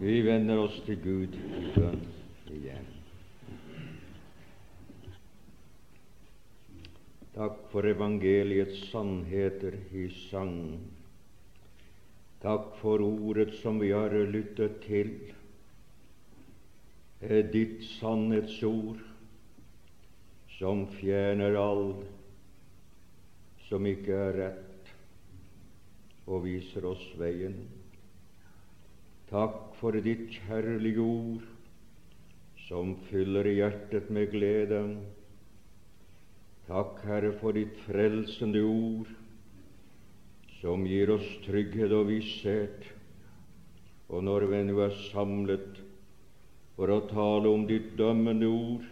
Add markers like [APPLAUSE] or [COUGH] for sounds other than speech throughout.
Vi vender oss til Gud i bønn igjen. Takk for evangeliets sannheter i sang. Takk for ordet som vi har lyttet til. Er ditt sannhetsord som fjerner all som ikke er rett, og viser oss veien. Takk for ditt kjærlige ord, som fyller hjertet med glede. Takk, Herre, for ditt frelsende ord, som gir oss trygghet og visshet. Og når vi nå er samlet for å tale om ditt dømmende ord,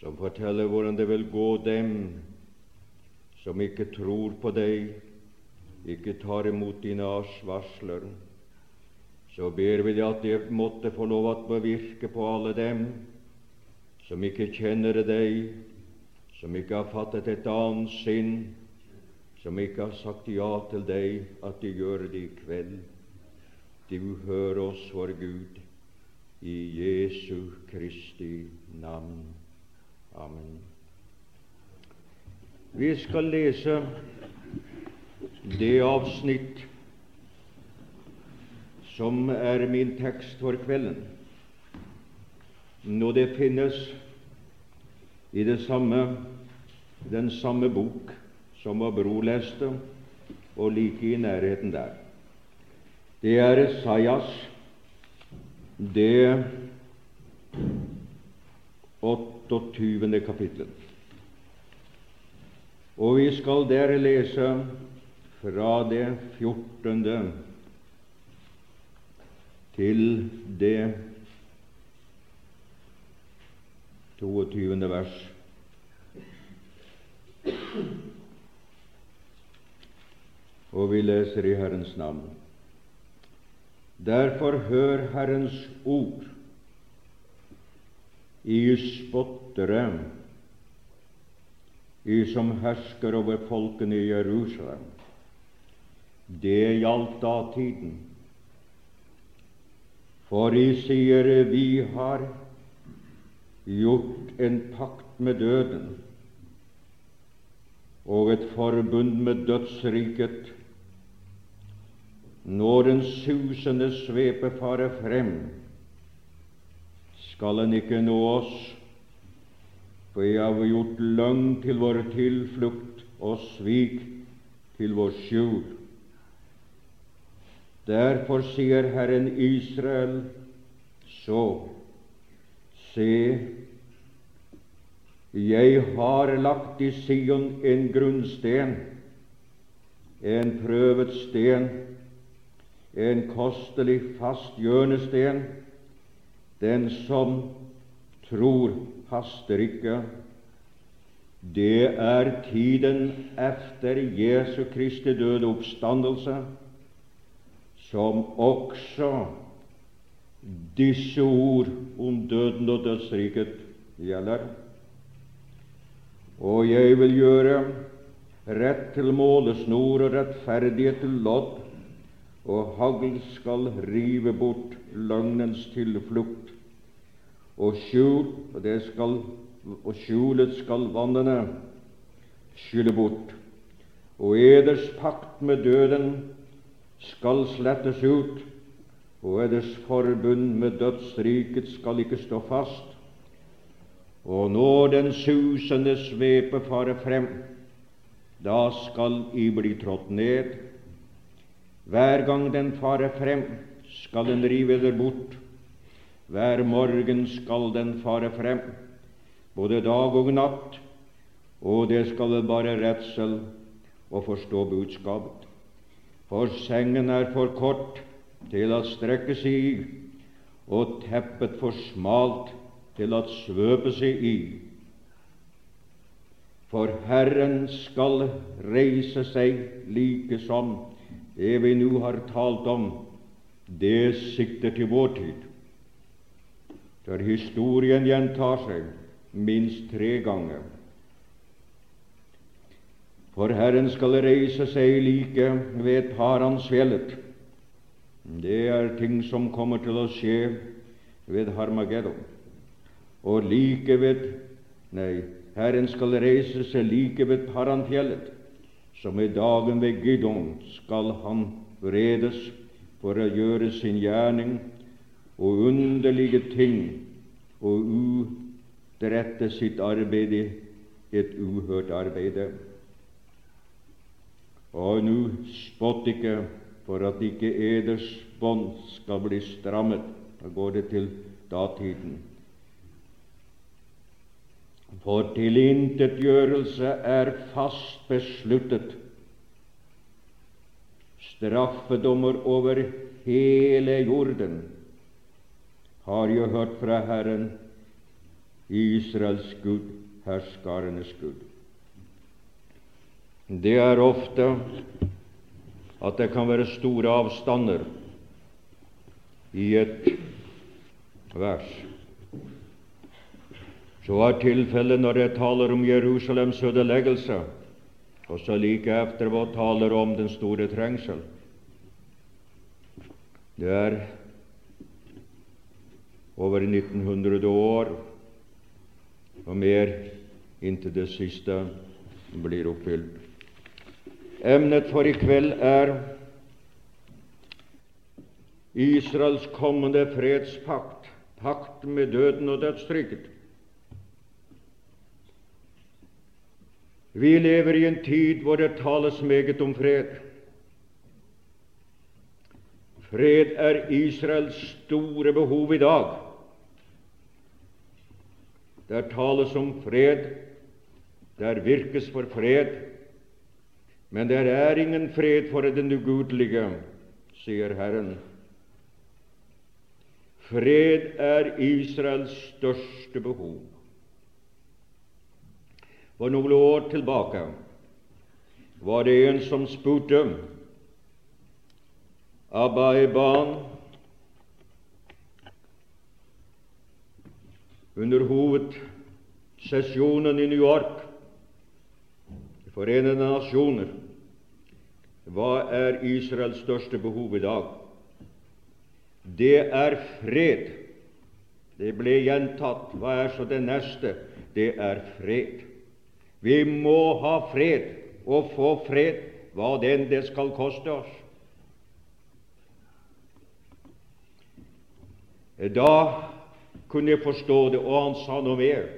som forteller hvordan det vil gå dem som ikke tror på deg, ikke tar imot dine varsler, så ber vi deg at det måtte få lov å bevirke på alle dem som ikke kjenner deg, som ikke har fattet et annet sinn, som ikke har sagt ja til deg, at de gjør det i kveld. Du hører oss, vår Gud, i Jesu Kristi navn. Amen. Vi skal lese det avsnitt som er min tekst for kvelden. Når det finnes i det samme, den samme bok som vår bror leste, og like i nærheten der. Det er Esaias, det 28. kapittelet. Og vi skal der lese fra det 14. til det 22. vers. Og vi leser i Herrens navn. Derfor hør Herrens ord i spottere, i som hersker over folkene i Jerusalem. Det gjaldt datiden. For i sier vi har gjort en pakt med døden og et forbund med dødsriket. Når den susende svepe farer frem, skal en ikke nå oss, for jeg har gjort løgn til vår tilflukt og svik til vår skjul. Derfor sier Herren Israel så, se, jeg har lagt i Sion en grunnsten, en prøvet sten, en kostelig fast hjørnesten. Den som tror, haster ikke. Det er tiden efter Jesu Kristi døde oppstandelse som også disse ord om døden og dødsriket gjelder. Og jeg vil gjøre rett til målesnor og rettferdighet til lodd, og hagl skal rive bort løgnens tilflukt, og skjul, og, skal, og skjulet skal vannene skylle bort, og eders pakt med døden skal slettes ut, og eders forbund med dødsriket skal ikke stå fast. Og når den susende svepe farer frem, da skal I bli trådt ned. Hver gang den farer frem, skal den rive der bort. Hver morgen skal den fare frem, både dag og natt, og det skal bare redsel å forstå budskapet. For sengen er for kort til å strekke seg i, og teppet for smalt til å svøpe seg i. For Herren skal reise seg like som det vi nå har talt om, det sikter til vår tid. For historien gjentar seg minst tre ganger. For Herren skal reise seg like ved Paransfjellet, Det er ting som kommer til å skje ved Harmageddon. Og like ved Nei, Herren skal reise seg like ved Paranfjellet, som i dagen ved Gidon skal han vredes for å gjøre sin gjerning og underlige ting og utrette sitt arbeid i et uhørt arbeid. Og nå spott ikke for at ikke eders bånd skal bli strammet. Da går det til datiden. For tilintetgjørelse er fast besluttet. Straffedommer over hele jorden har jo hørt fra Herren, Israels Gud, herskarenes Gud. Det er ofte at det kan være store avstander i et vers. Så er tilfellet når jeg taler om Jerusalems ødeleggelse, og så like etterpå taler om den store trengsel. Det er over 1900 år og mer inntil det siste blir oppfylt. Emnet for i kveld er Israels kommende fredspakt, pakt med døden og dødstrykket. Vi lever i en tid hvor det tales meget om fred. Fred er Israels store behov i dag. Der tales om fred, der virkes for fred, men der er ingen fred for den ugudelige, sier Herren. Fred er Israels største behov. For noen år tilbake var det en som spurte Abba Eban under hovedsesjonen i New York Forenede Nasjoner hva er Israels største behov i dag? Det er fred. Det ble gjentatt. Hva er så det neste? Det er fred. Vi må ha fred og få fred, hva den det skal koste oss. Da kunne jeg forstå det, og han sa noe mer.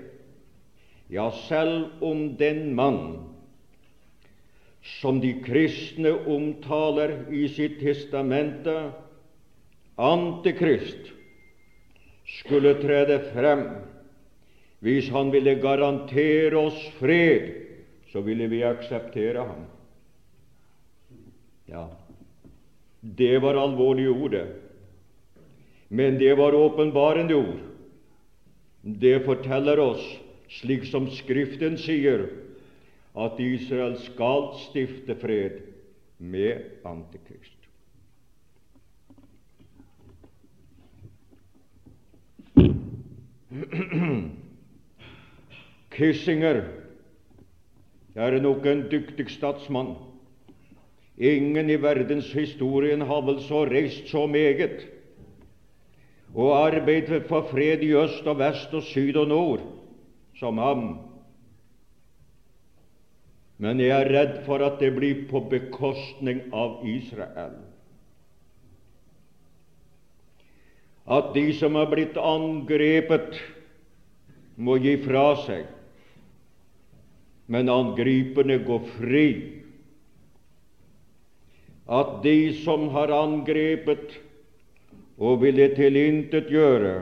Ja, selv om den mann som de kristne omtaler i sitt testamente, Antikrist, skulle trede frem hvis han ville garantere oss fred, så ville vi akseptere ham. Ja, det var alvorlige ord, det. Men det var åpenbarende ord. Det forteller oss, slik som Skriften sier, at Israel skal stifte fred med Antikrist. Kissinger er nok en dyktig statsmann. Ingen i verdenshistorien har vel så reist så meget og arbeidet for fred i øst og vest og syd og nord som ham. Men jeg er redd for at det blir på bekostning av Israel. At de som er blitt angrepet, må gi fra seg men angriperne går fri. At de som har angrepet og ville tilintetgjøre,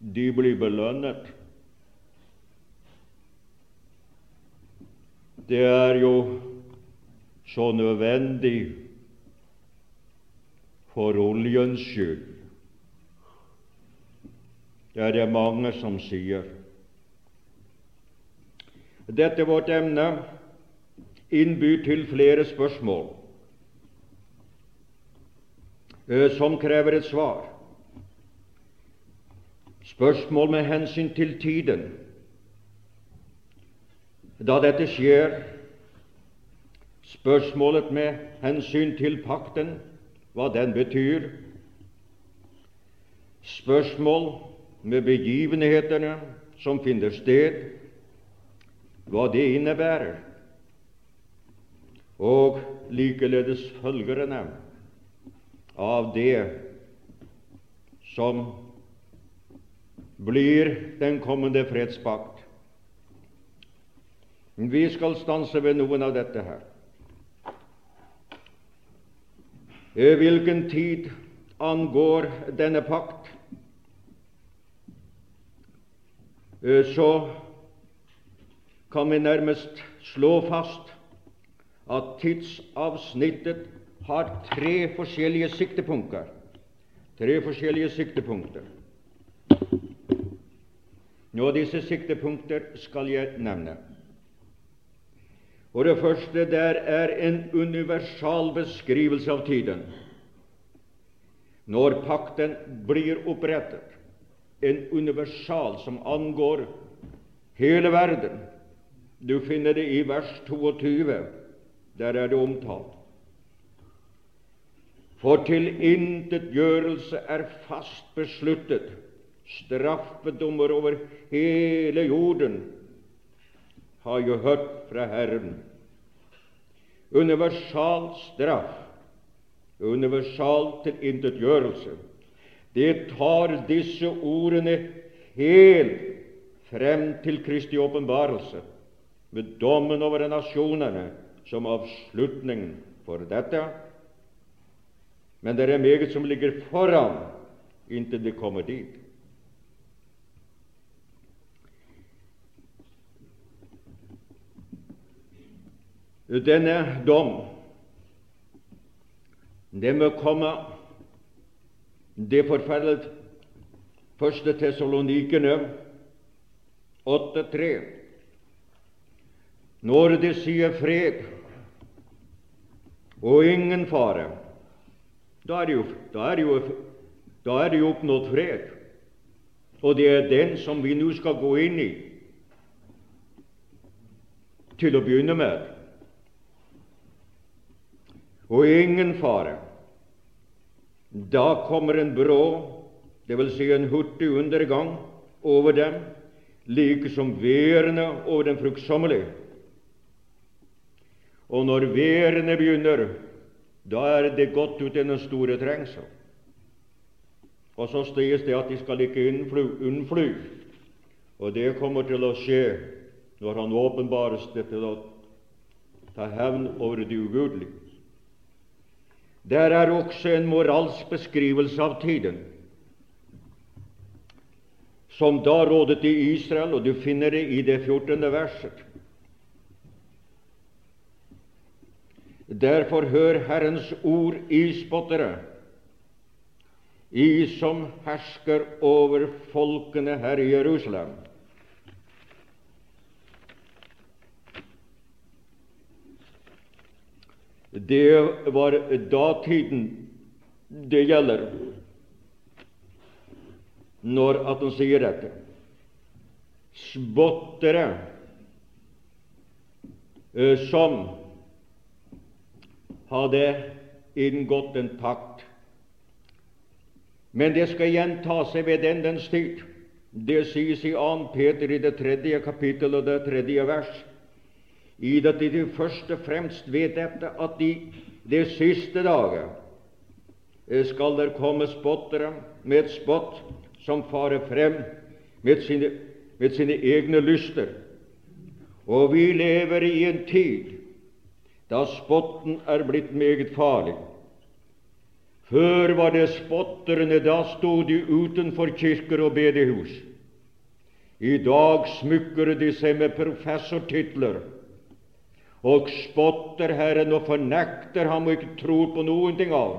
de blir belønnet. Det er jo så nødvendig for oljens skyld. Det er det mange som sier. Dette vårt emne innbyr til flere spørsmål eh, som krever et svar. Spørsmål med hensyn til tiden da dette skjer, spørsmålet med hensyn til pakten hva den betyr, spørsmål med begivenhetene som finner sted, hva det innebærer, og likeledes følgerne av det som blir den kommende fredspakt. Vi skal stanse ved noen av dette her. Eh, hvilken tid angår denne pakt, eh, så kan vi nærmest slå fast at tidsavsnittet har tre forskjellige siktepunkter. Tre forskjellige siktepunkter. Nå, disse siktepunkter skal jeg nevne. For det første, der er en universal beskrivelse av tiden. Når pakten blir opprettet, en universal som angår hele verden. Du finner det i vers 22. Der er det omtalt. For tilintetgjørelse er fast besluttet, straffedommer over hele jorden, har jo hørt fra Herren. Universal straff, universal tilintetgjørelse, det tar disse ordene helt frem til Kristi åpenbarelse, med dommen over nasjonene som avslutning for dette. Men det er meget som ligger foran inntil det kommer dit. Denne dom, det må komme Det forferdelige første Tessalonikene 8.3. Når det sier fred og ingen fare, da er det jo, da jo, jo oppnådd fred. Og det er den som vi nå skal gå inn i til å begynne med. Og ingen fare. Da kommer en brå, dvs. Si en hurtig undergang, over dem, like som værene over den fruktsommelige. Og når værene begynner, da er det ut i den store trengsel. Og så sies det at de skal ikke unnfly, og det kommer til å skje når Han åpenbares det til å ta hevn over de ugudelige. Der er også en moralsk beskrivelse av tiden, som da rådet i Israel, og du finner det i det 14. verset. Derfor hør Herrens ord, Isbottere, i som hersker over folkene her i Jerusalem. Det var datiden det gjelder når at han sier dette. Spottere som hadde inngått en pakt. Men det skal gjenta seg ved dens tid. Det sies i 2. Peter i det tredje kapittel og det tredje vers, i det de først og fremst vet dette at de det siste dager skal der komme spottere med et spott som farer frem med sine, med sine egne lyster. Og vi lever i en tid da spotten er blitt meget farlig. Før var det spotterne, da sto de utenfor kirker og bedehus. I dag smykker de seg med professortitler og spotter Herren og fornekter ham og ikke tror på noen ting av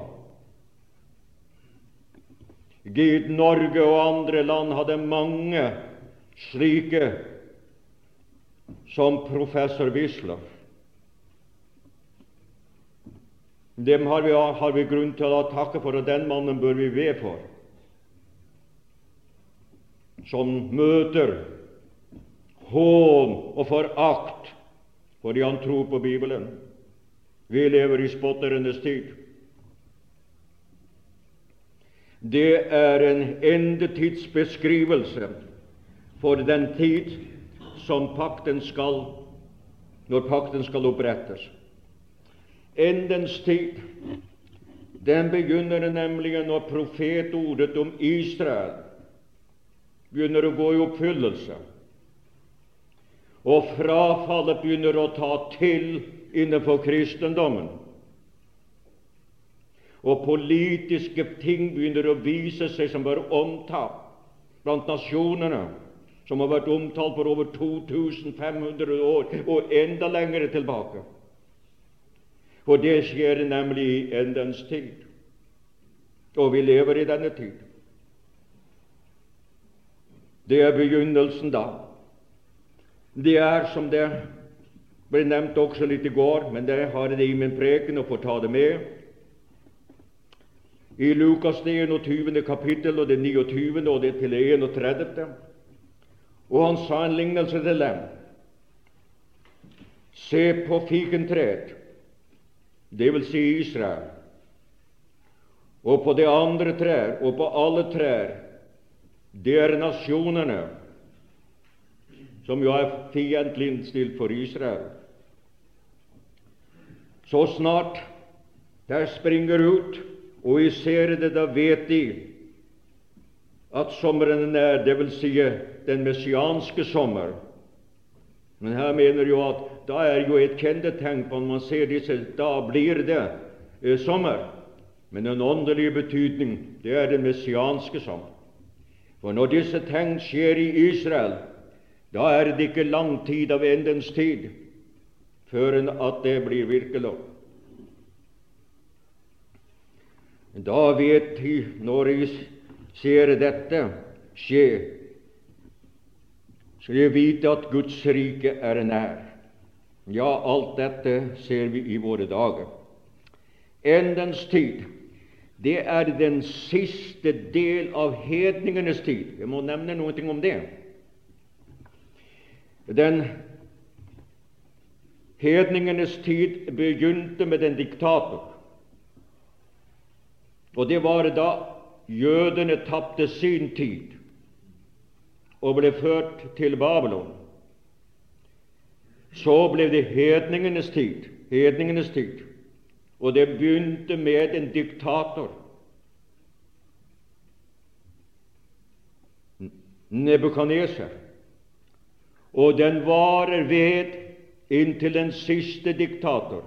Gud, Norge og andre land hadde mange slike som professor Wisler. Dem har vi, har vi grunn til å takke for, og den mannen bør vi be for, som møter hån og forakt fordi han tror på Bibelen. Vi lever i spotternes tid. det er en endetidsbeskrivelse for den tid som pakten skal når pakten skal opprettes. Endens tid den begynner nemlig når profetordet om Israel begynner å gå i oppfyllelse, og frafallet begynner å ta til innenfor kristendommen og politiske ting begynner å vise seg som var omtalt blant nasjonene, som har vært omtalt for over 2500 år og enda lenger tilbake. For det skjer nemlig i endens tid, og vi lever i denne tid. Det er begynnelsen da. Det er som det ble nevnt også litt i går, men det har jeg i min preken og får ta det med i Lukas 21. kapittel og det 29. og det til 31. Og han sa en lignelse til dem. Se på fikentreet, det vil si Israel, og på det andre trær, og på alle trær, det er nasjonene, som jo er fiendtlig innstilt for Israel. Så snart der springer ut og vi ser det, da vet de at sommeren er, det vil si den messianske sommer. Men her mener jo at da er jo et kjennetegn på når man ser disse, da blir det eh, sommer. Men den åndelige betydning, det er den messianske sommer. For når disse tegn skjer i Israel, da er det ikke lang tid av endens tid før at det blir virkelig. Da vet de, når vi ser dette skje, skal vi vite at Guds rike er nær. Ja, alt dette ser vi i våre dager. Endens tid, det er den siste del av hedningenes tid. Jeg må nevne noe om det. Den hedningenes tid begynte med en diktator. Og det var da jødene tapte sin tid og ble ført til Babylon. Så ble det hedningenes tid, hedningenes tid, og det begynte med en diktator. Nebukadneser. Og den varer ved inntil den siste diktator.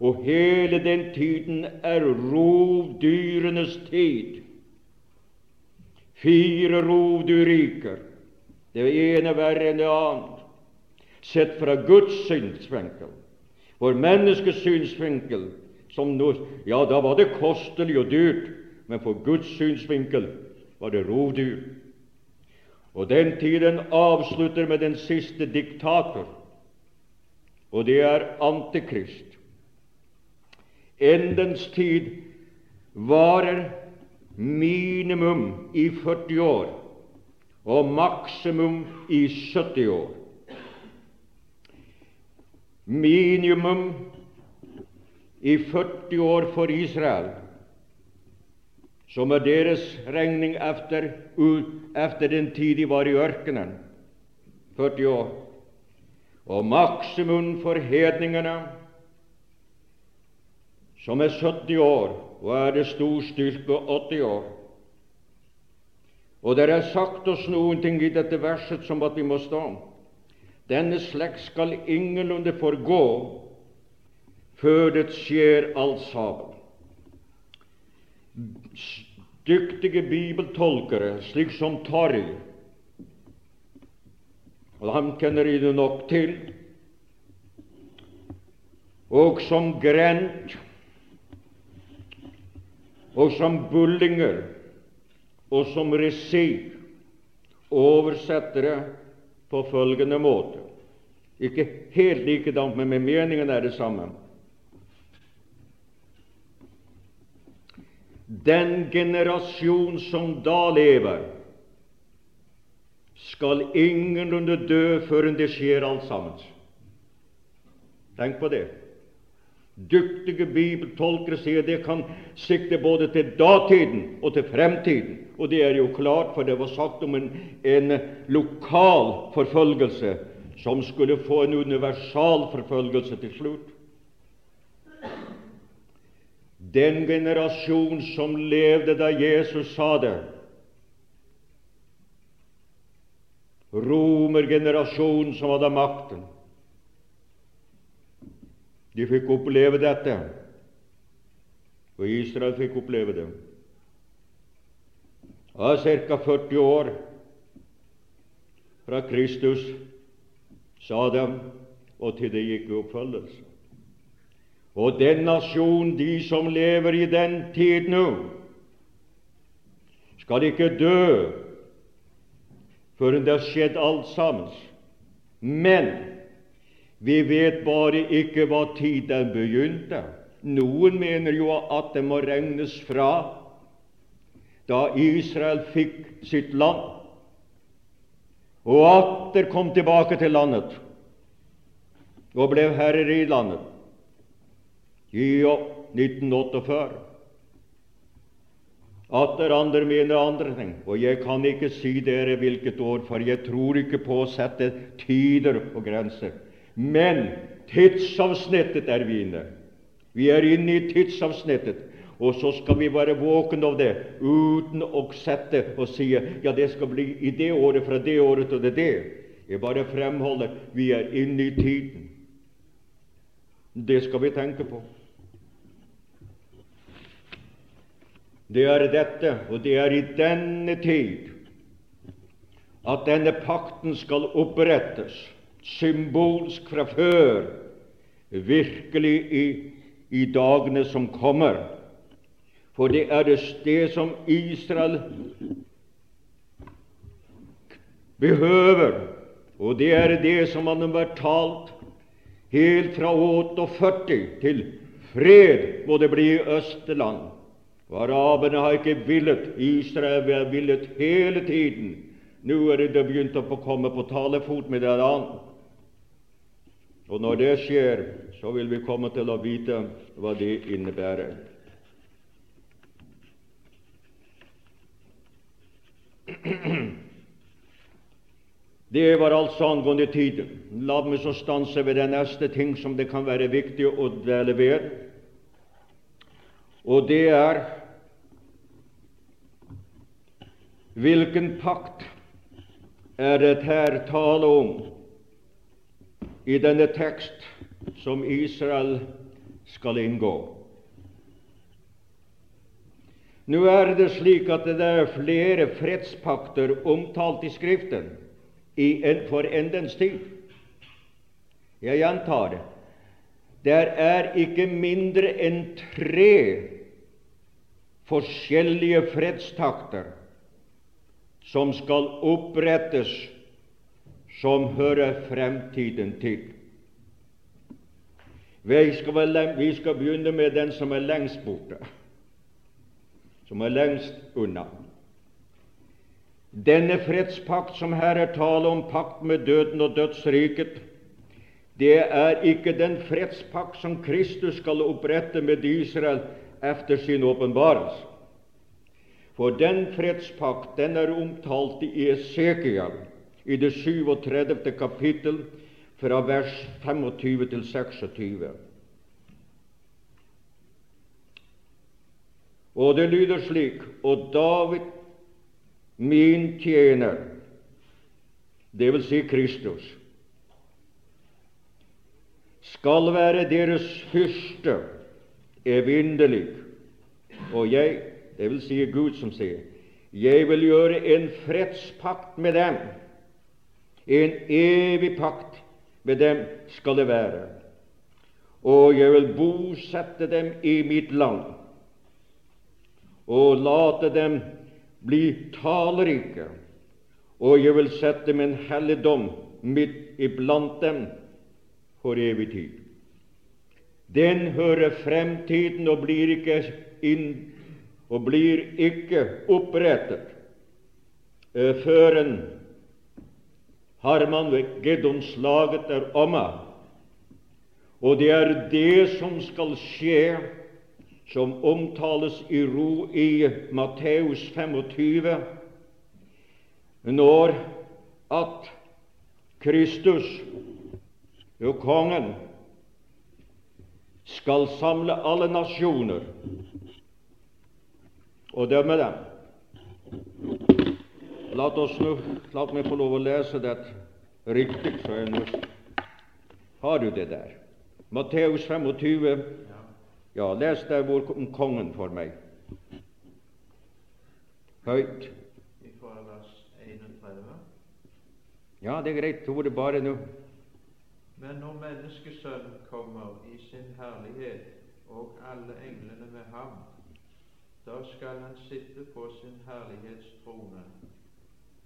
Og hele den tiden er rovdyrenes tid. Fire rovdyrriker, det ene verre enn det annet, sett fra Guds synsvinkel. For menneskets synsvinkel som no, Ja, da var det kostelig og dyrt, men for Guds synsvinkel var det rovdyr. Og den tiden avslutter med den siste diktator, og det er Antikrist. Endens tid varer minimum i 40 år og maksimum i 70 år. Minimum i 40 år for Israel, som er deres regning efter, efter den tid de var i ørkenen 40 år. Og maksimum for hedningene som er 70 år, og er det stor styrke 80 år. Og det er sagt oss noen ting i dette verset som at vi må stå. Denne slekt skal ingenlunde forgå før det skjer alt sammen. Dyktige bibeltolkere, slik som Torry, og ham kjenner de nok til, og som Grent, og som Bullinger. Og som Resi. Oversetter det på følgende måte. Ikke helt likedan, men med meningen er det samme. Den generasjon som da lever, skal ingenlunde dø før det skjer alt sammen. Tenk på det. Dyktige bibeltolkere sier det kan sikte både til datiden og til fremtiden. Og det er jo klart, for det var sagt om en, en lokal forfølgelse som skulle få en universal forfølgelse til slutt. Den generasjon som levde da Jesus sa det, romergenerasjonen som hadde makten, de fikk oppleve dette, og Israel fikk oppleve det. Av ca. 40 år fra Kristus sa dem, og til det gikk i oppfølgelse. Og den nasjon, de som lever i den tid nå, skal ikke dø før det har skjedd alt sammen. Men vi vet bare ikke hva tid den begynte. Noen mener jo at det må regnes fra da Israel fikk sitt land, og atter kom tilbake til landet og ble herrer i landet i 1948. Atter andre mener andre ting, og jeg kan ikke si dere hvilket år, for jeg tror ikke på å sette tider og grenser. Men tidsavsnittet er vi inne. Vi er inne i tidsavsnittet. Og så skal vi være våkne av det uten å sette og si ja, det skal bli i det året, fra det året til det det. Jeg bare fremholder vi er inne i tiden. Det skal vi tenke på. Det er dette, og det er i denne tid at denne pakten skal opprettes symbolsk fra før, virkelig i, i dagene som kommer. For det er det sted som Israel behøver, og det er det som han har vært talt helt fra 48 til fred må det bli i Østeland. Og araberne har ikke villet, Israel har villet hele tiden. Nå er det begynt å komme på talefot med det annet. Og når det skjer, så vil vi komme til å vite hva det innebærer. [CLEARS THROAT] Det var altså angående tiden. La meg så stanse ved den neste ting som det kan være viktig å dvele ved, og det er hvilken pakt er det her tale om i denne tekst som Israel skal inngå. Nå er det slik at det er flere fredspakter omtalt i Skriften i en, for endens tid. Jeg gjentar det. Det er ikke mindre enn tre forskjellige fredstakter som skal opprettes som hører fremtiden til. Vi skal, vi skal begynne med den som er lengst borte, som er lengst unna. Denne fredspakt som her er tale om, pakt med døden og dødsriket, det er ikke den fredspakt som Kristus skal opprette med Israel efter sin åpenbarelse. For den fredspakt den er omtalt i Esekiel i det 37. kapittel, fra vers 25 til 26. Og det lyder slik Og David, min tjener, det vil si Kristus, skal være deres fyrste evinnelig. Og jeg, det vil si Gud som sier, jeg vil gjøre en fredspakt med dem en evig pakt med dem skal det være. Og jeg vil bosette dem i mitt land og late dem bli talerike. Og jeg vil sette min helligdom midt iblant dem for evig tid. Den hører fremtiden og blir ikke inn og blir ikke opprettet uh, før en har man ved Gedonslaget er omme. Og det er det som skal skje, som omtales i ro i Matteus 25, når at Kristus, jo kongen, skal samle alle nasjoner og dømme dem. La, oss nå, la meg få lov å lese det riktig, så jeg nå Har du det der? Matteus 25. Ja, les der hvor kongen for meg. Høyt. Ja, det er greit. Ordet bare nå. Men når Menneskesønnen kommer i sin herlighet og alle englene med ham, da skal han sitte på sin herlighetstrone,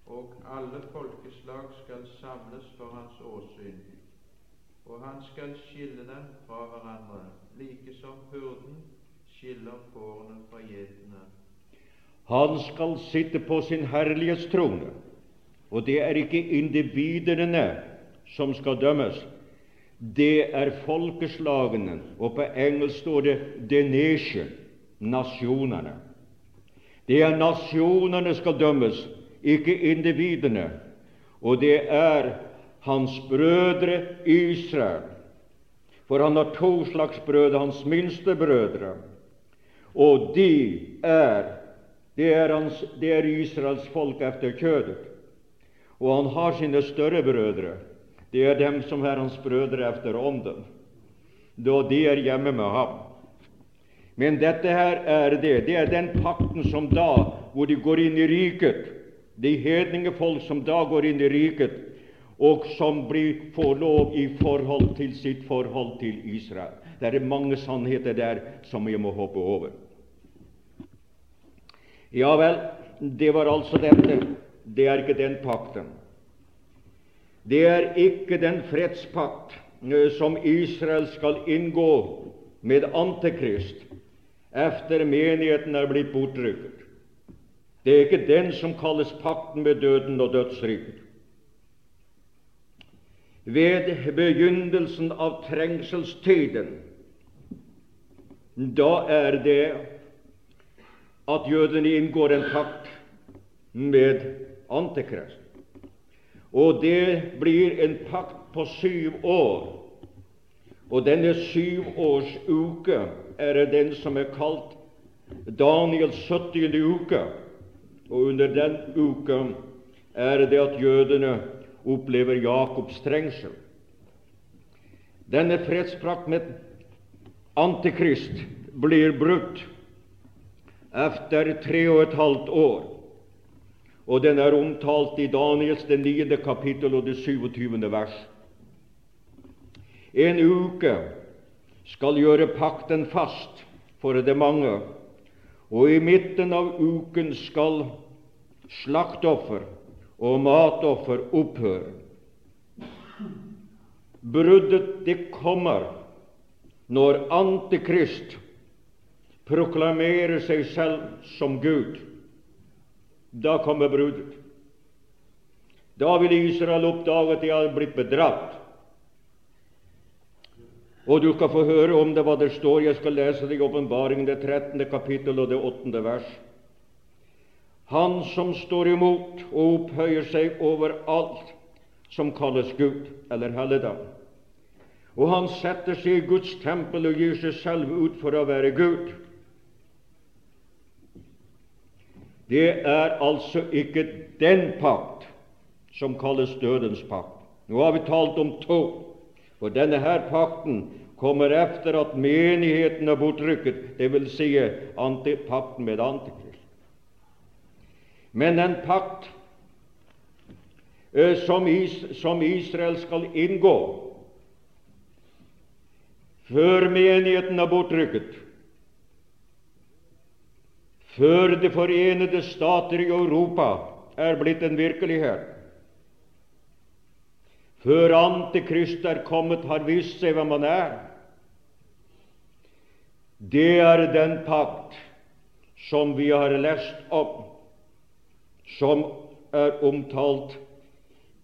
og alle folkeslag skal samles for hans åsyn og han skal skille dem fra hverandre, like som hurden skiller fårene fra gjetene. Han skal sitte på sin herlighetstrone, og det er ikke individene som skal dømmes. Det er folkeslagene, og på engelsk står det 'the nation', nasjonene. Det er nasjonene skal dømmes, ikke individene. Og det er hans brødre Israel. For han har to slags brødre, hans minste brødre. Og de er det er, hans, det er Israels folk efter kjødet. Og han har sine større brødre. Det er dem som er hans brødre efter ånden. Da de er hjemme med ham. Men dette her er det. Det er den pakten som da, hvor de går inn i riket, de hedningefolk som da går inn i riket, og som blir, får lov i forhold til sitt forhold til Israel. Det er mange sannheter der som vi må hoppe over. Ja vel, det var altså dette. Det er ikke den pakten. Det er ikke den fredspakt eh, som Israel skal inngå med Antikrist efter menigheten er blitt bortrykket. Det er ikke den som kalles pakten med døden og dødsriket ved begynnelsen av trengselstiden. Da er det at jødene inngår en pakt med Antikrist. Og det blir en pakt på syv år. Og denne syvårsuke er den som er kalt Daniels 70. uke. Og under den uka er det at jødene opplever Jakobs trengsel. Denne fredsprakt med Antikrist blir brutt etter tre og et halvt år, og den er omtalt i Daniels den 9. kapittel og det 27. vers. En uke skal gjøre pakten fast for det mange, og i midten av uken skal slaktoffer og matoffer opphøre. Bruddet det kommer når Antikrist proklamerer seg selv som Gud. Da kommer brudet. Da vil Israel oppdage at de har blitt bedratt. Og du skal få høre om det hva det står. Jeg skal lese i Åpenbaringen, det 13. kapittel og det 8. vers. Han som står imot og opphøyer seg over alt som kalles Gud eller helligdom. Og han setter seg i Guds tempel og gir seg selv ut for å være Gud. Det er altså ikke den pakt som kalles dødens pakt. Nå har vi talt om to, for denne her pakten kommer efter at menigheten er bortrykket, dvs. Si pakten med Antikrist men en pakt som, som Israel skal inngå før menigheten er bortrykket, før De forenede stater i Europa er blitt en virkelighet, før Antikrist er kommet, har vist seg hvem han er. Det er den pakt som vi har lest om som er omtalt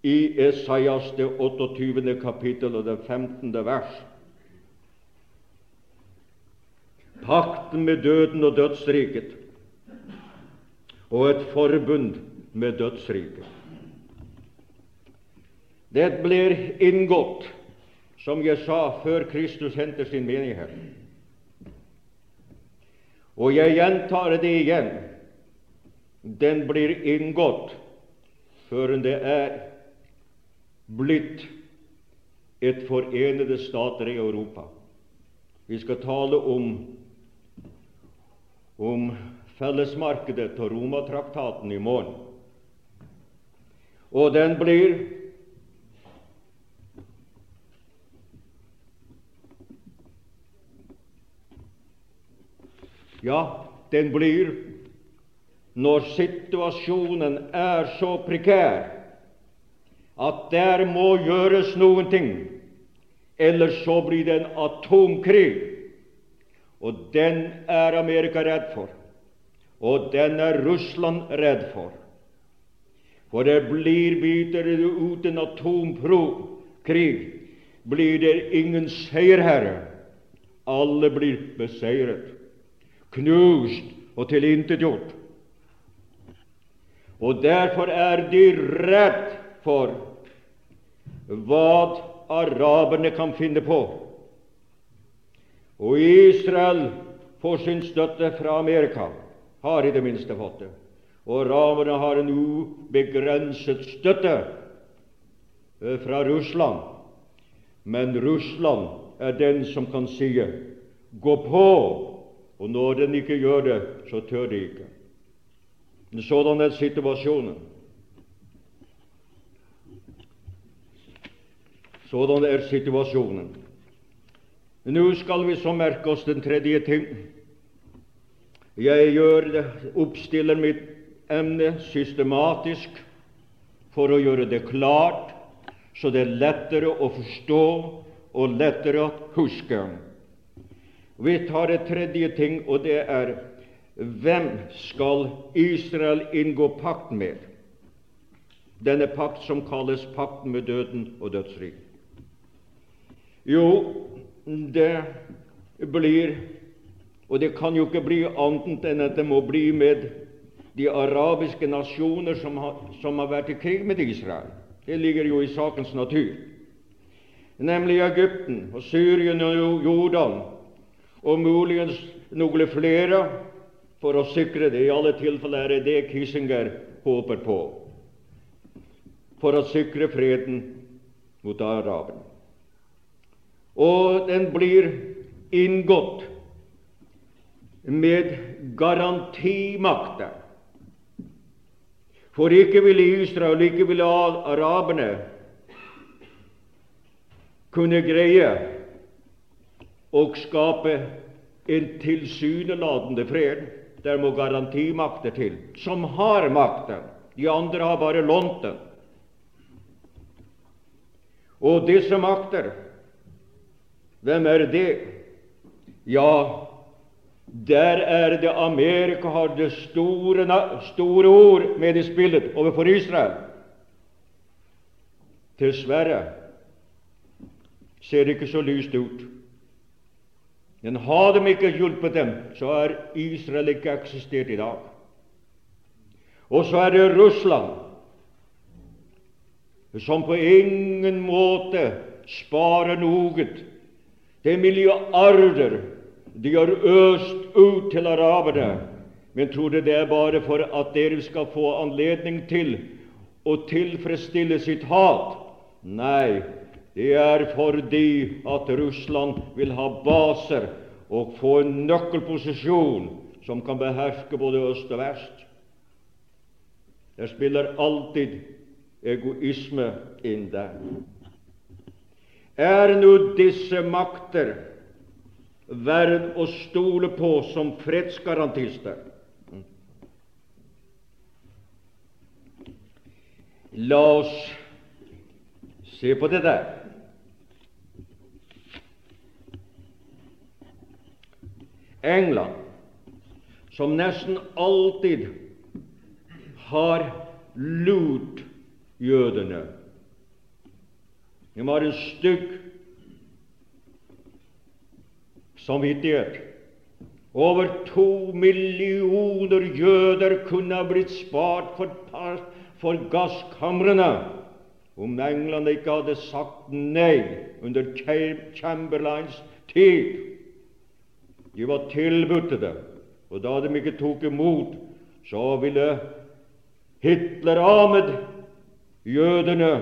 i Esaias det 28. kapittel og det 15. vers. pakten med døden og dødsriket, og et forbund med dødsriket. Det blir inngått, som jeg sa, før Kristus henter sin menighet. Og jeg gjentar det igjen. Den blir inngått før det er blitt et forenede stater i Europa. Vi skal tale om, om fellesmarkedet til Romatraktaten i morgen. Og den blir Ja, den blir når situasjonen er så prekær at der må gjøres noen ting, ellers så blir det en atomkrig. Og den er Amerika redd for, og den er Russland redd for. For det blir biter uten ut en atomkrig, blir det ingen seierherre. Alle blir beseiret knust og tilintetgjort. Og derfor er de redd for hva araberne kan finne på. Og Israel får sin støtte fra Amerika, har i det minste fått det. Og ramene har en ubegrenset støtte eh, fra Russland. Men Russland er den som kan si 'gå på', og når den ikke gjør det, så tør de ikke. Sådan er situasjonen. Sådan er situasjonen. Nå skal vi så merke oss den tredje ting. Jeg gjør det, oppstiller mitt emne systematisk for å gjøre det klart, så det er lettere å forstå og lettere å huske. Vi tar et tredje ting, og det er hvem skal Israel inngå pakt med? Denne pakt som kalles pakten med døden og dødsriket. Jo, det blir Og det kan jo ikke bli annet enn at det må bli med de arabiske nasjoner som har, som har vært i krig med Israel. Det ligger jo i sakens natur. Nemlig Egypten og Syrien og Jordan og muligens noen flere for å sikre det. I alle tilfeller er det Kissinger håper på for å sikre freden mot araberne. Og den blir inngått med garantimakter. For ikke ville Israel, ikke ville araberne kunne greie å skape en tilsynelatende fred. Der må garantimakter til, som har makten. De andre har bare lånt den. Og disse makter, hvem er det? Ja, der er det Amerika har det store, store ord med i spillet overfor Israel. Dessverre ser det ikke så lyst ut. Men har de ikke hjulpet dem, så har Israel ikke eksistert i dag. Og så er det Russland, som på ingen måte sparer noe. Det er milliarder de har øst ut til araberne. Men tror du det er bare for at dere skal få anledning til å tilfredsstille sitt hat? Nei, det er fordi at Russland vil ha baser og få en nøkkelposisjon som kan beherske både øst og vest. Der spiller alltid egoisme inn der. Er nå disse makter verd å stole på som fredsgarantister? La oss se på det der. England, som nesten alltid har lurt jødene. De var en stygg samvittighet Over to millioner jøder kunne ha blitt spart for, for gasskamrene om England ikke hadde sagt nei under Chamberlains tid. De var tilbudt det, og da de ikke tok imot, så ville Hitler av med jødene,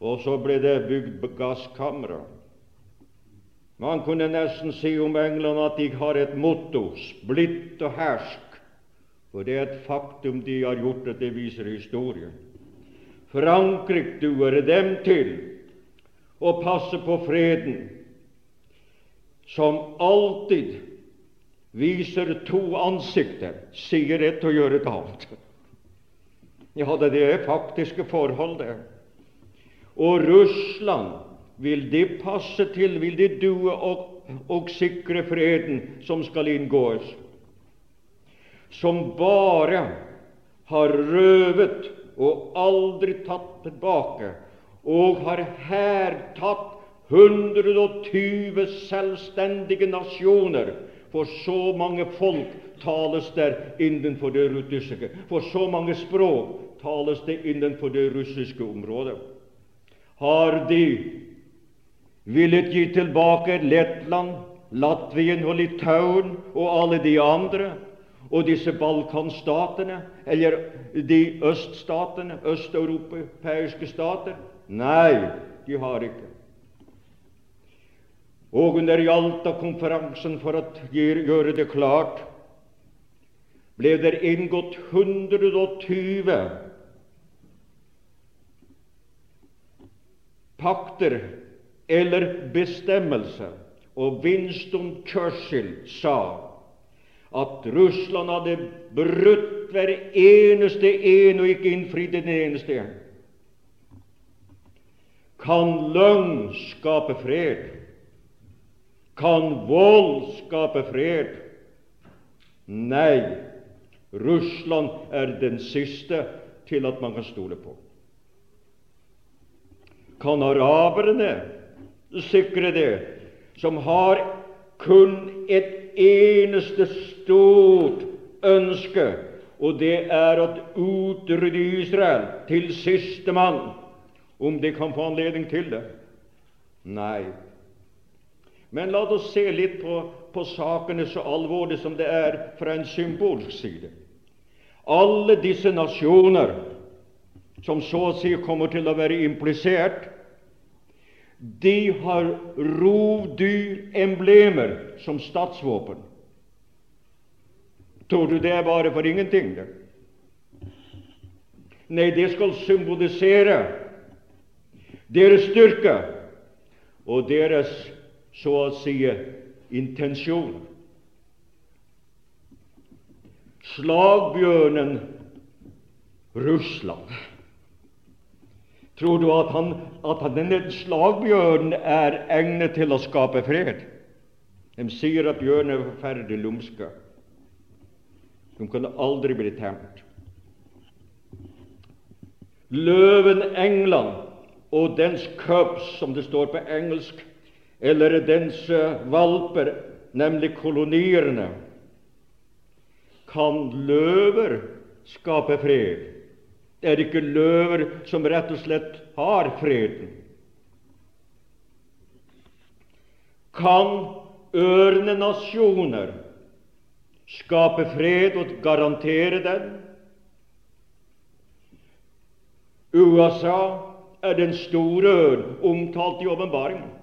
og så ble det bygd gasskamre. Man kunne nesten si om England at de har et motto 'splitt og hersk'. For det er et faktum de har gjort, at det viser historien. Frankrike duer dem til å passe på freden, som alltid viser to ansikter, sier ett og gjør et annet. Ja, det er faktiske forhold, det. Og Russland vil de passe til, vil de due og, og sikre freden som skal inngås, som bare har røvet og aldri tatt tilbake, og har her tatt 120 selvstendige nasjoner. For så mange folk tales der innenfor det russiske. For så mange språk tales det innenfor det russiske området. Har de villet gi tilbake Lettland, Latvien og Litauen og alle de andre, og disse Balkanstatene, eller de øststatene, østeuropeiske stater? Nei, de har ikke. Og under Jalta-konferansen, for å gjøre det klart, ble det inngått 120 pakter eller bestemmelse. Og Winston Churchill sa at Russland hadde brutt hver eneste en og ikke innfridd den eneste en. Kan løgn skape fred? Kan vold skape fred? Nei, Russland er den siste til at man kan stole på. Kan araberne sikre det, som har kun et eneste stort ønske, og det er å utrydde Israel til siste mann, om de kan få anledning til det? Nei. Men la oss se litt på, på sakene så alvorlig som det er fra en symbolsk side. Alle disse nasjoner som så å si kommer til å være implisert, de har rovdyremblemer som statsvåpen. Tror du det er bare for ingenting? Det? Nei, det skal symbolisere deres styrke og deres, så å si, intensjon. Slagbjørnen Russland Tror du at, han, at denne slagbjørnen er egnet til å skape fred? De sier at bjørnen er forferdelig lumske. De kan aldri bli temt. Løven England og dens cubs, som det står på engelsk, eller dens uh, valper, nemlig kolonierne Kan løver skape fred? Det er ikke løver som rett og slett har freden. Kan ørne nasjoner skape fred og garantere den? USA er den store ørn omtalt i åpenbaringen.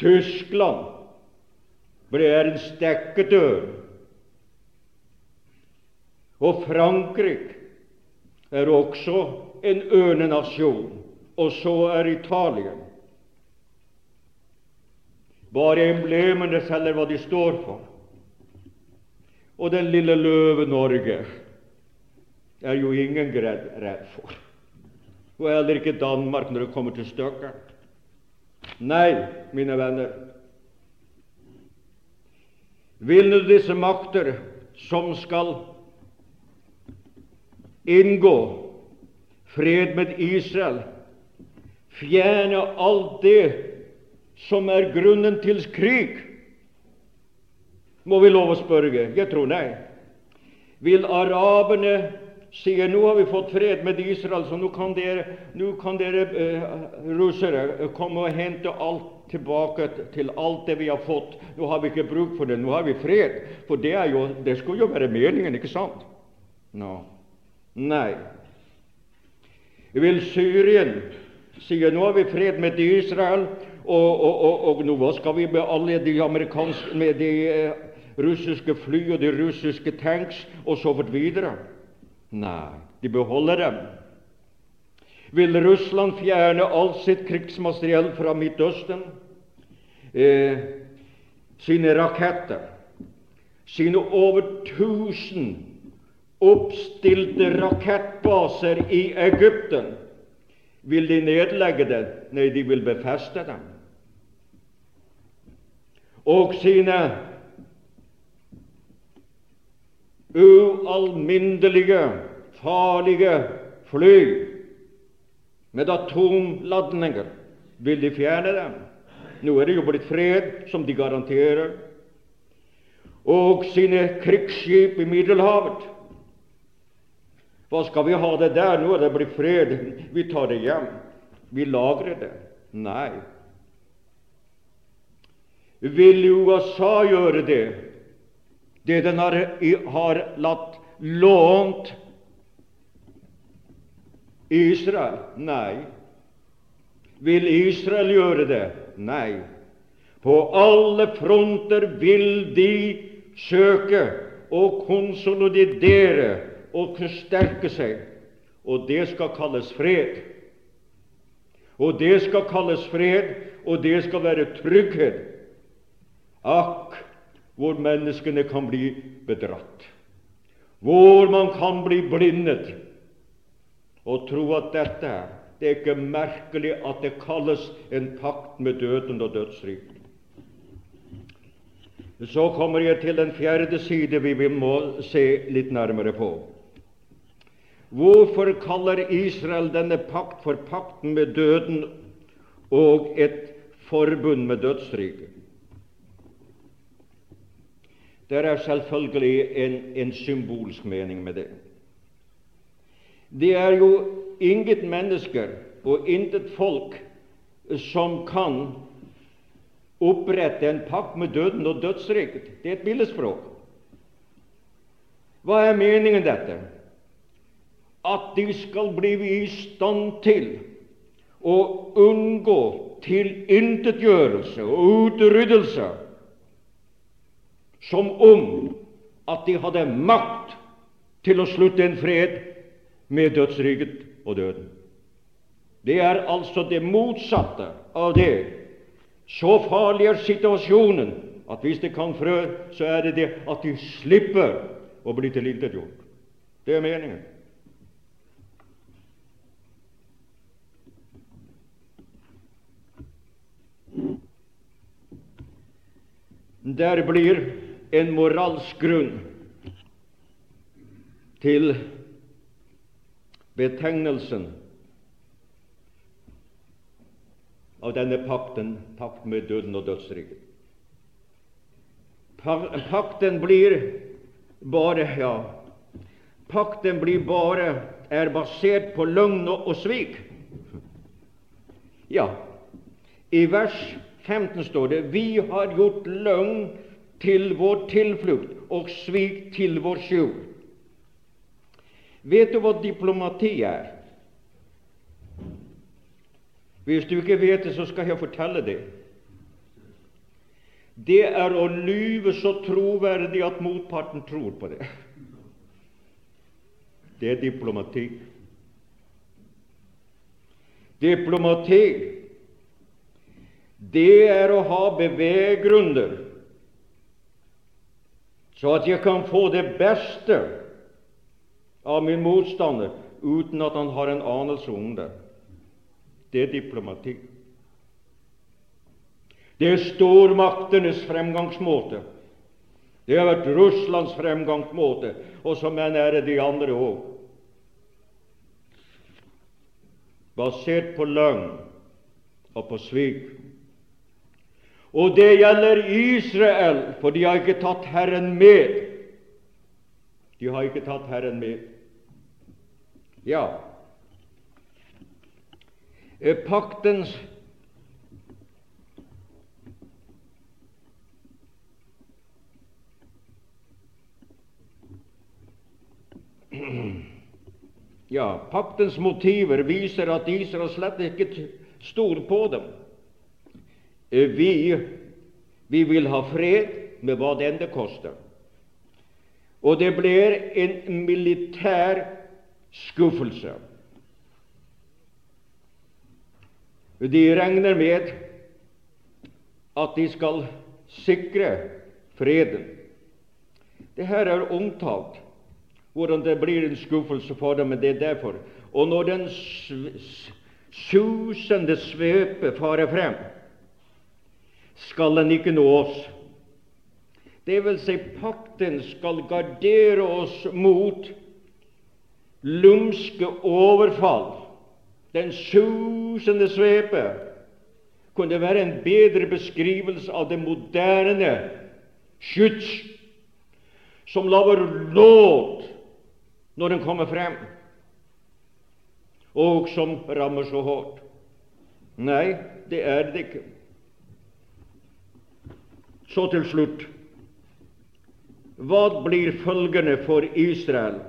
Tyskland ble en stekket ørn. Og Frankrike er også en ørnenasjon, og så er Italia. Bare emblemene selger hva de står for. Og den lille løve Norge er jo ingen redd for. Og heller ikke Danmark når det kommer til stykket. Nei, mine venner, vil nå disse makter som skal inngå fred med Israel, fjerne alt det som er grunnen til krig? Må vi lov å spørre? Jeg tror nei. Vil araberne si nå har vi fått fred med Israel, så nå kan dere, nå kan dere uh, russere komme og hente alt tilbake til alt det vi har fått. Nå har vi ikke bruk for det, nå har vi fred. For det, jo, det skulle jo være meningen, ikke sant? No. Nei. Vil Syrien sier nå har vi fred med Israel, og, og, og, og nå skal vi med alle de amerikanske med de eh, russiske fly og de russiske tanks og så fort videre? Nei, de beholder dem. Vil Russland fjerne alt sitt krigsmateriell fra Midtøsten? Eh, sine raketter, sine over 1000 oppstilte rakettbaser i Egypten, vil de nedlegge det? Nei, de vil befeste dem. Og sine ualminnelige, farlige fly med atomladninger. Vil de fjerne dem? Nå er det jo blitt fred, som de garanterer. Og sine krigsskip i Middelhavet. Hva skal vi ha det der? Nå er det blitt fred. Vi tar det hjem. Vi lagrer det. Nei. Vil USA gjøre det? det den har, har latt lånt Israel? Nei. Vil Israel gjøre det? Nei. På alle fronter vil de søke å konsolidere og forsterke seg, og det skal kalles fred. Og det skal kalles fred, og det skal være trygghet. Akk, hvor menneskene kan bli bedratt, hvor man kan bli blindet og tro at dette er Det er ikke merkelig at det kalles en pakt med døden og dødsriket. Så kommer jeg til den fjerde side vi må se litt nærmere på. Hvorfor kaller Israel denne pakt for pakten med døden og et forbund med dødsriket? Det er selvfølgelig en, en symbolsk mening med det. Det er jo inget mennesker og intet folk som kan opprette en pakt med døden og dødsriket. Det er et billedspråk. Hva er meningen dette? At de skal bli i stand til å unngå tilintetgjørelse og utryddelse som om at de hadde makt til å slutte en fred med dødsriket og døden. Det er altså det motsatte av det. Så farlig er situasjonen at hvis det kan frø, så er det det at de slipper å bli tilintetgjort. Det er meningen. Der blir en moralsk grunn til betegnelsen av denne pakten, pakt med døden og dødsriket. Pakten blir bare ja, pakten blir bare er basert på løgn og, svik. Ja, i vers 15 står det vi har gjort løgn til vår tilflukt og svik til vår skjul. Vet du hva diplomati er? Hvis du ikke vet det, så skal jeg fortelle det. Det er å lyve så troverdig at motparten tror på det. Det er diplomati. Diplomati, det er å ha beveggrunner så at jeg kan få det beste av min motstander uten at han har en anelse om det. Det er diplomati. Det er stormaktenes fremgangsmåte. Det har vært Russlands fremgangsmåte, og som menn er det de andre òg. Basert på løgn og på svik Og det gjelder Israel, for de har ikke tatt Herren med. De har ikke tatt Herren med. Ja, eh, paktens [CLEARS THROAT] Ja, paktens motiver viser at Israel slett ikke stoler på dem. Eh, vi, vi vil ha fred med hva det enn det koster. Og det blir en militær skuffelse. De regner med at de skal sikre freden. Det her er omtalt hvordan det blir en skuffelse for dem, men det er derfor. Og når den susende svøpe farer frem, skal den ikke nå oss. Det vil si, pakten skal gardere oss mot lumske overfall. Den susende svepe kunne være en bedre beskrivelse av det moderne skyts som lager låt når den kommer frem, og som rammer så hardt. Nei, det er det ikke. Så til slutt hva blir følgende for Israel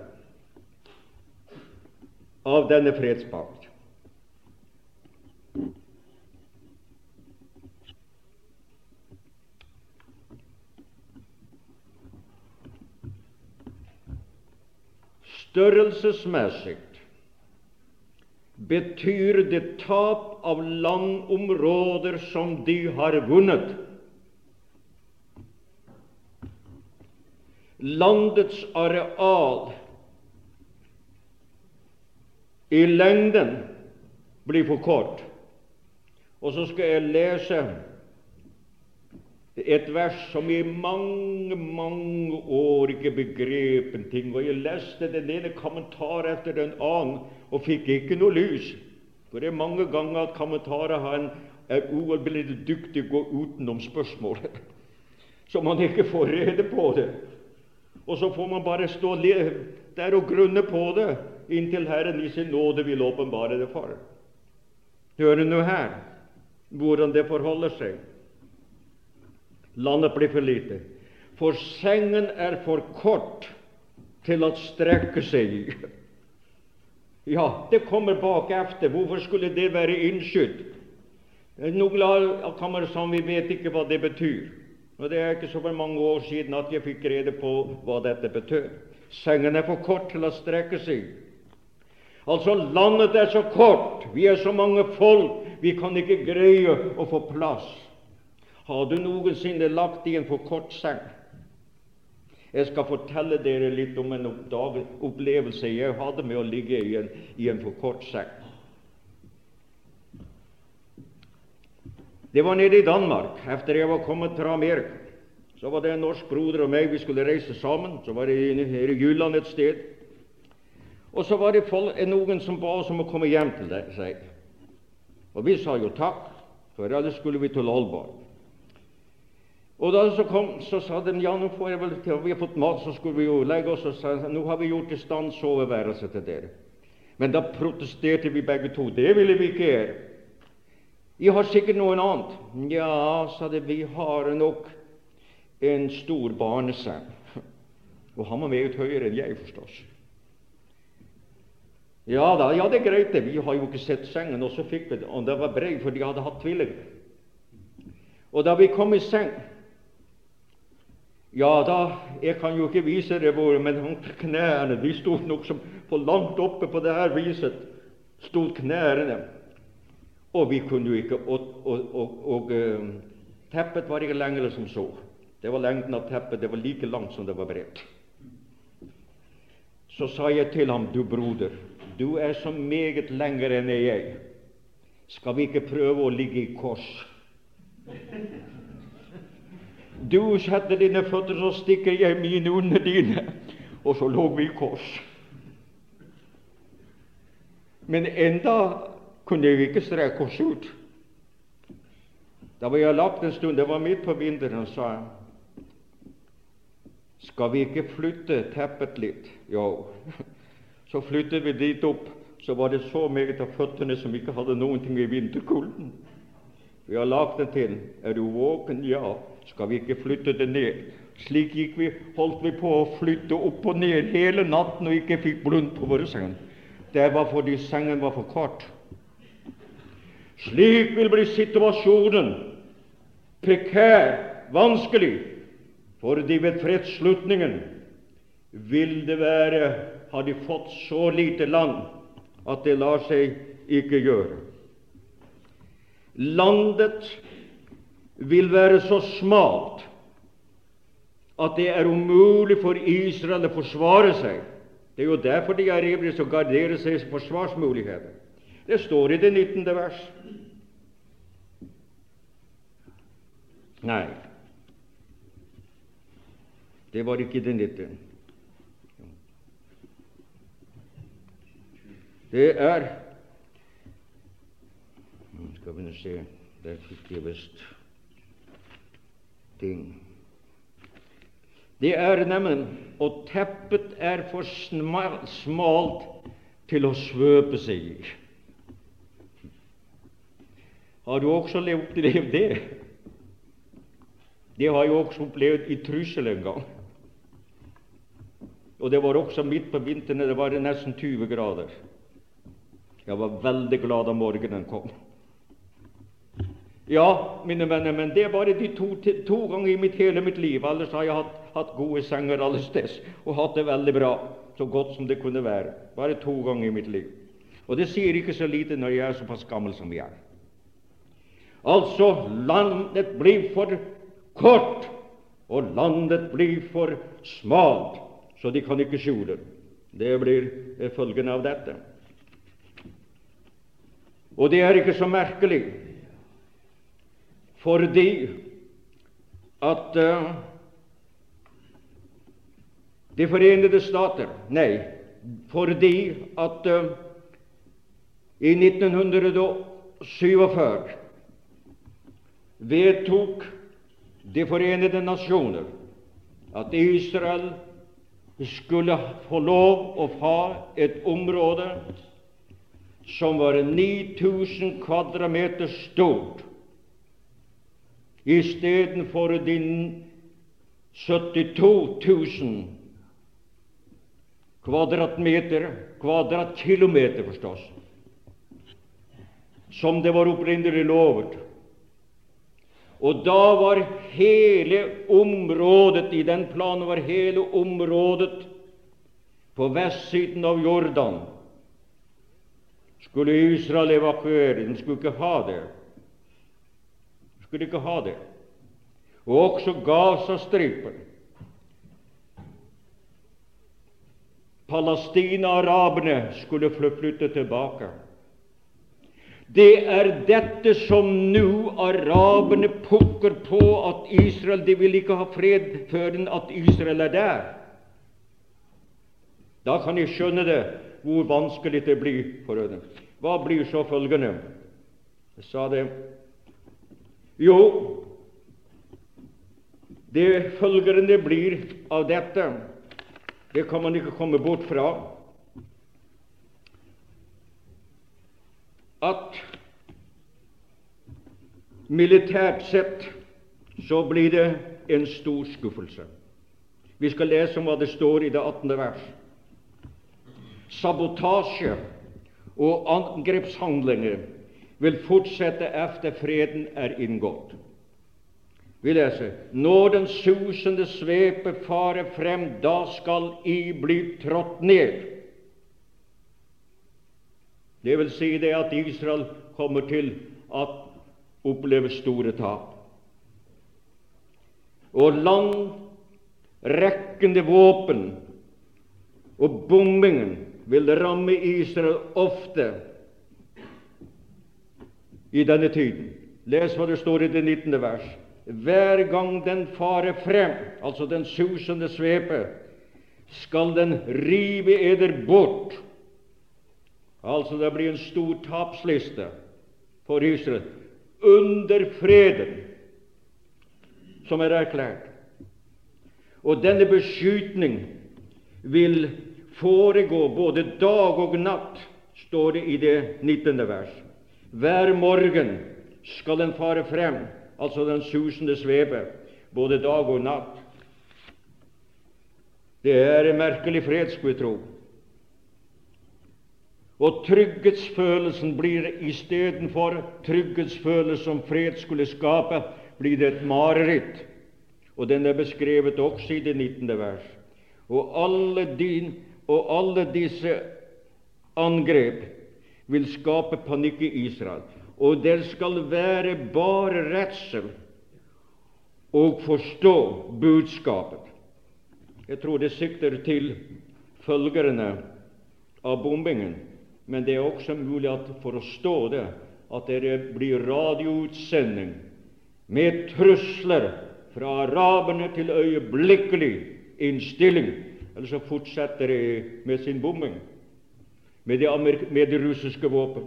av denne fredspakt? Størrelsesmessig betyr det tap av landområder som de har vunnet. Landets areal i lengden blir for kort. Og så skal jeg lese et vers som i mange, mange år ikke begrep en ting. Og jeg leste den ene kommentar etter den annen og fikk ikke noe lys. For det er mange ganger at kommentarer har en, er ualminnelig dyktig å gå utenom spørsmålet, [LAUGHS] så man ikke får rede på det. Og så får man bare stå der og grunne på det inntil Herren i sin nåde vil åpenbare det for. Hør nå her hvordan det forholder seg. Landet blir for lite. For sengen er for kort til å strekke seg i. Ja, det kommer bakefter. Hvorfor skulle det være innskydd? Noen kommer som vi vet ikke hva det betyr. Og Det er ikke så mange år siden at jeg fikk rede på hva dette betød. Sengen er for kort til å strekke seg. Altså, landet er så kort, vi er så mange folk, vi kan ikke greie å få plass. Har du noensinne lagt i en for kort seng? Jeg skal fortelle dere litt om en opplevelse jeg hadde med å ligge i en, i en for kort seng. Det var nede i Danmark, etter jeg var kommet fra Amerika. Så var det en norsk broder og meg, vi skulle reise sammen. Så var det nede i Jylland et sted. Og så var det noen som ba oss om å komme hjem til seg. Og vi sa jo takk, for ellers skulle vi til Aalborg. Og da så, kom, så sa de ja, nå får jeg vel til, vi har fått mat, så skulle vi jo legge oss. Og sa nå har vi gjort i stand soveværelse til dere. Men da protesterte vi begge to. Det ville vi ikke gjøre. Jeg har sikkert noe annet. Ja, sa de, vi har nok en stor barneseng. [LAUGHS] Og han var meget høyere enn jeg, forstås. Ja da, ja, det er greit, det. Vi har jo ikke sett sengen. Og så fikk vi det. Og det var brei, for de hadde hatt tvillinger. Og da vi kom i seng ja da, jeg kan jo ikke vise det hvor, men knærne de sto nokså for langt oppe på det her viset. stod knærne. Og vi kunne jo ikke Og, og, og, og teppet var ikke lengre som så. Det var lengden av teppet. Det var like langt som det var bredt. Så sa jeg til ham, du broder, du er så meget lenger enn jeg. Skal vi ikke prøve å ligge i kors? Du setter dine føtter, så stikker jeg mine under dine. Og så lå vi i kors. Men enda kunne vi ikke strekke oss ut. Da vi jeg lagt en stund, det var midt på vinteren, sa jeg skal vi ikke flytte teppet litt? Jo. [LAUGHS] Så flyttet vi dit opp. Så var det så meget av føttene som ikke hadde noen ting i vinterkulden. Vi har lagt det til. Er du våken? Ja. Skal vi ikke flytte det ned? Slik gikk vi, holdt vi på å flytte opp og ned hele natten og ikke fikk blund på våre senger. Det var fordi sengen var for kort. Slik vil bli situasjonen prekær, vanskelig, fordi ved fredsslutningen vil det være har de fått så lite land at det lar seg ikke gjøre. Landet vil være så smalt at det er umulig for Israel å forsvare seg. Det er jo derfor de er ivrige til å gardere seg forsvarsmuligheter. Det står i det 19. vers. Nei, det var ikke det 19. Det er Skal vi se Der fikk jeg visst ting. Det er nemlig Og teppet er for smalt til å svøpe seg i. Har du også opplevd [LAUGHS] det? Det har jeg også opplevd i trussel en gang. Og det var også midt på vinteren, det var nesten 20 grader. Jeg var veldig glad da morgenen kom. Ja, mine venner, men det er bare de to, to ganger i mitt, hele mitt liv. Ellers har jeg hatt, hatt gode senger alle steds og hatt det veldig bra, så godt som det kunne være. Bare to ganger i mitt liv. Og det sier ikke så lite når jeg er såpass gammel som jeg er. Altså, landet blir for kort, og landet blir for smalt så de kan ikke skjule. Det blir følgen av dette. Og det er ikke så merkelig, fordi at uh, De forenede stater Nei, fordi at uh, i 1947 vedtok De forenede nasjoner at Israel skulle få lov å ha et område som var 9000 kvadratmeter stort, istedenfor de 72 000 kvadratmeter, kvadratkilometer, forstås, som det var opprinnelig lovet. Og da var hele området i den planen var hele området på vestsiden av Jordan skulle Israel evakuere. De skulle ikke ha det. De skulle ikke ha det. Og også Gazastripen. Palestina-araberne skulle flytte tilbake. Det er dette som nå araberne pukker på at Israel De vil ikke ha fred før at Israel er der. Da kan jeg skjønne det, hvor vanskelig det blir for dem. Hva blir så følgende? Jeg sa det Jo, det følgende blir av dette, det kan man ikke komme bort fra. At militært sett så blir det en stor skuffelse. Vi skal lese om hva det står i det 18. vers. Sabotasje og angrepshandlinger vil fortsette etter freden er inngått. Vi leser når den susende svepe farer frem, da skal i bli trådt ned. Det vil si det at Israel kommer til å oppleve store tap. Og langrekkende våpen og bombingen vil ramme Israel ofte i denne tiden. Les hva det står i det 19. vers. Hver gang den farer frem, altså den susende svepe, skal den rive eder bort Altså det blir en stor tapsliste for Israel. under freden som er erklært. Og denne beskytning vil foregå både dag og natt, står det i det 19. vers. Hver morgen skal den fare frem, altså den susende sveve, både dag og natt. Det er en merkelig fred, skulle jeg tro. Og trygghetsfølelsen blir istedenfor trygghetsfølelse som fred skulle skape, blir det et mareritt. Og den er beskrevet også i det 19. vers. Og alle, din, og alle disse angrep vil skape panikk i Israel. Og det skal være bare redsel å forstå budskapet. Jeg tror det sikter til følgerne av bombingen, men det er også mulig at for å stå det at det blir radioutsending med trusler fra araberne til øyeblikkelig innstilling, eller så fortsetter de med sin bombing med de, med de russiske våpen.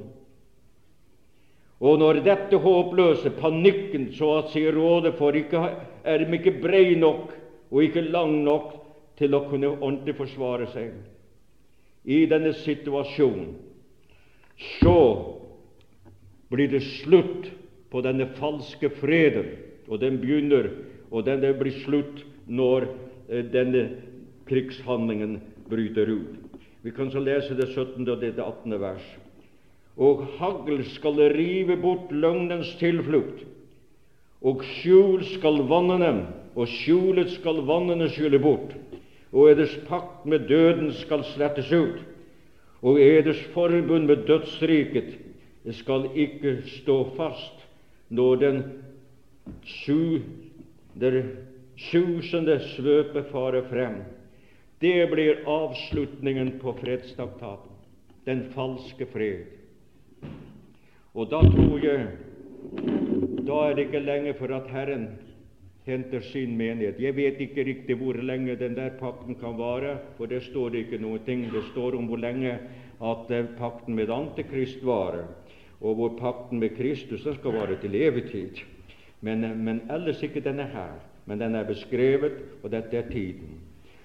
Og når dette håpløse, panikken, så å si råder for, ikke, er de ikke brei nok og ikke lang nok til å kunne ordentlig forsvare seg i denne situasjonen, så blir det slutt på denne falske freden, og den begynner, og den blir slutt når eh, denne krigshandlingen bryter ut. Vi kan så lese det 17. og det 18. vers. Og hagl skal rive bort løgnens tilflukt, og skjul skal vannene, og skjulet skal vannene skjule bort, og eders pakt med døden skal slettes ut, og eders forbund med dødsriket skal ikke stå fast når den su, der susende svøpe farer frem. Det blir avslutningen på fredstraktaten, den falske fred. Og da tror jeg da er det ikke lenge for at Herren henter sin menighet. Jeg vet ikke riktig hvor lenge den der pakten kan vare, for det står det ikke noe ting. Det står om hvor lenge at pakten med Antikrist varer, og hvor pakten med Kristus den skal vare til evig tid. Men, men ellers ikke denne her. Men den er beskrevet, og dette er tiden.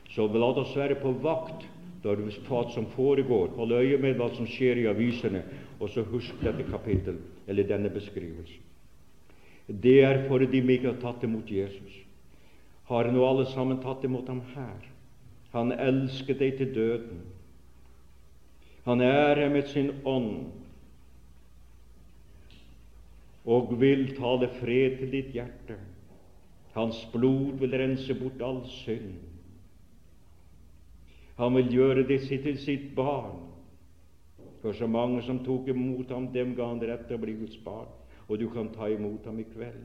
Så la oss være på vakt hva som foregår. Hold øye med hva som skjer i avisene, og så husk dette kapittelet, eller denne beskrivelsen. Det er fordi vi ikke har tatt imot Jesus. Har nå alle sammen tatt imot ham her? Han elsker deg til døden. Han er her med sin ånd og vil tale fred til ditt hjerte. Hans blod vil rense bort all synd. Han vil gjøre det sitt til sitt barn. For så mange som tok imot ham, dem ga han rett til å bli Guds barn. Og du kan ta imot ham i kveld.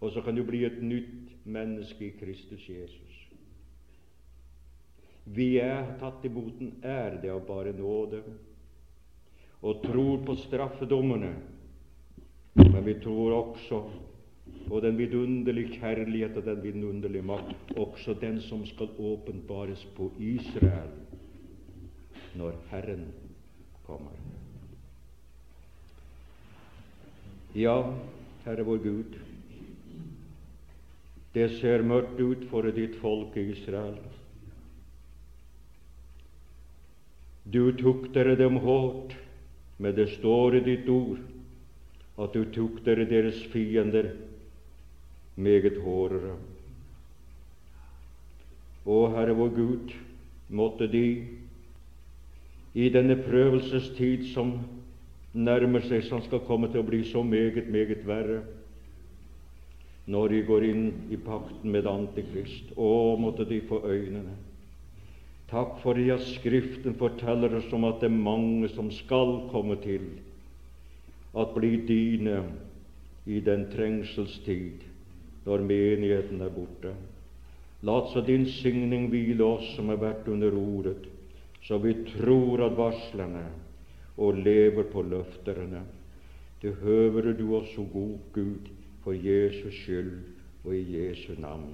Og så kan du bli et nytt menneske i Kristus Jesus. Vi er tatt imot boten, er det av bare nåde, og tror på straffedommene. Men vi tror også på den vidunderlige kjærlighet og den vidunderlige makt, også den som skal åpenbares på Israel når Herren kommer. Ja, Herre vår Gud, det ser mørkt ut for ditt folk Israel. Du tukter dem hardt, men det står i ditt ord at du tukter deres fiender meget hårdere. Å Herre vår Gud, måtte de i denne prøvelsestid som nærmer seg, som skal komme til å bli så meget, meget verre, når de går inn i pakten med Antikrist. Å, måtte de få øynene. Takk for at Skriften forteller oss om at det er mange som skal komme til at bli dine i den trengselstid når menigheten er borte. La så din signing hvile oss som har vært under ordet, så vi tror at varslene og lever på løfterne. Det høver du oss så god Gud, for Jesus skyld og i Jesu navn.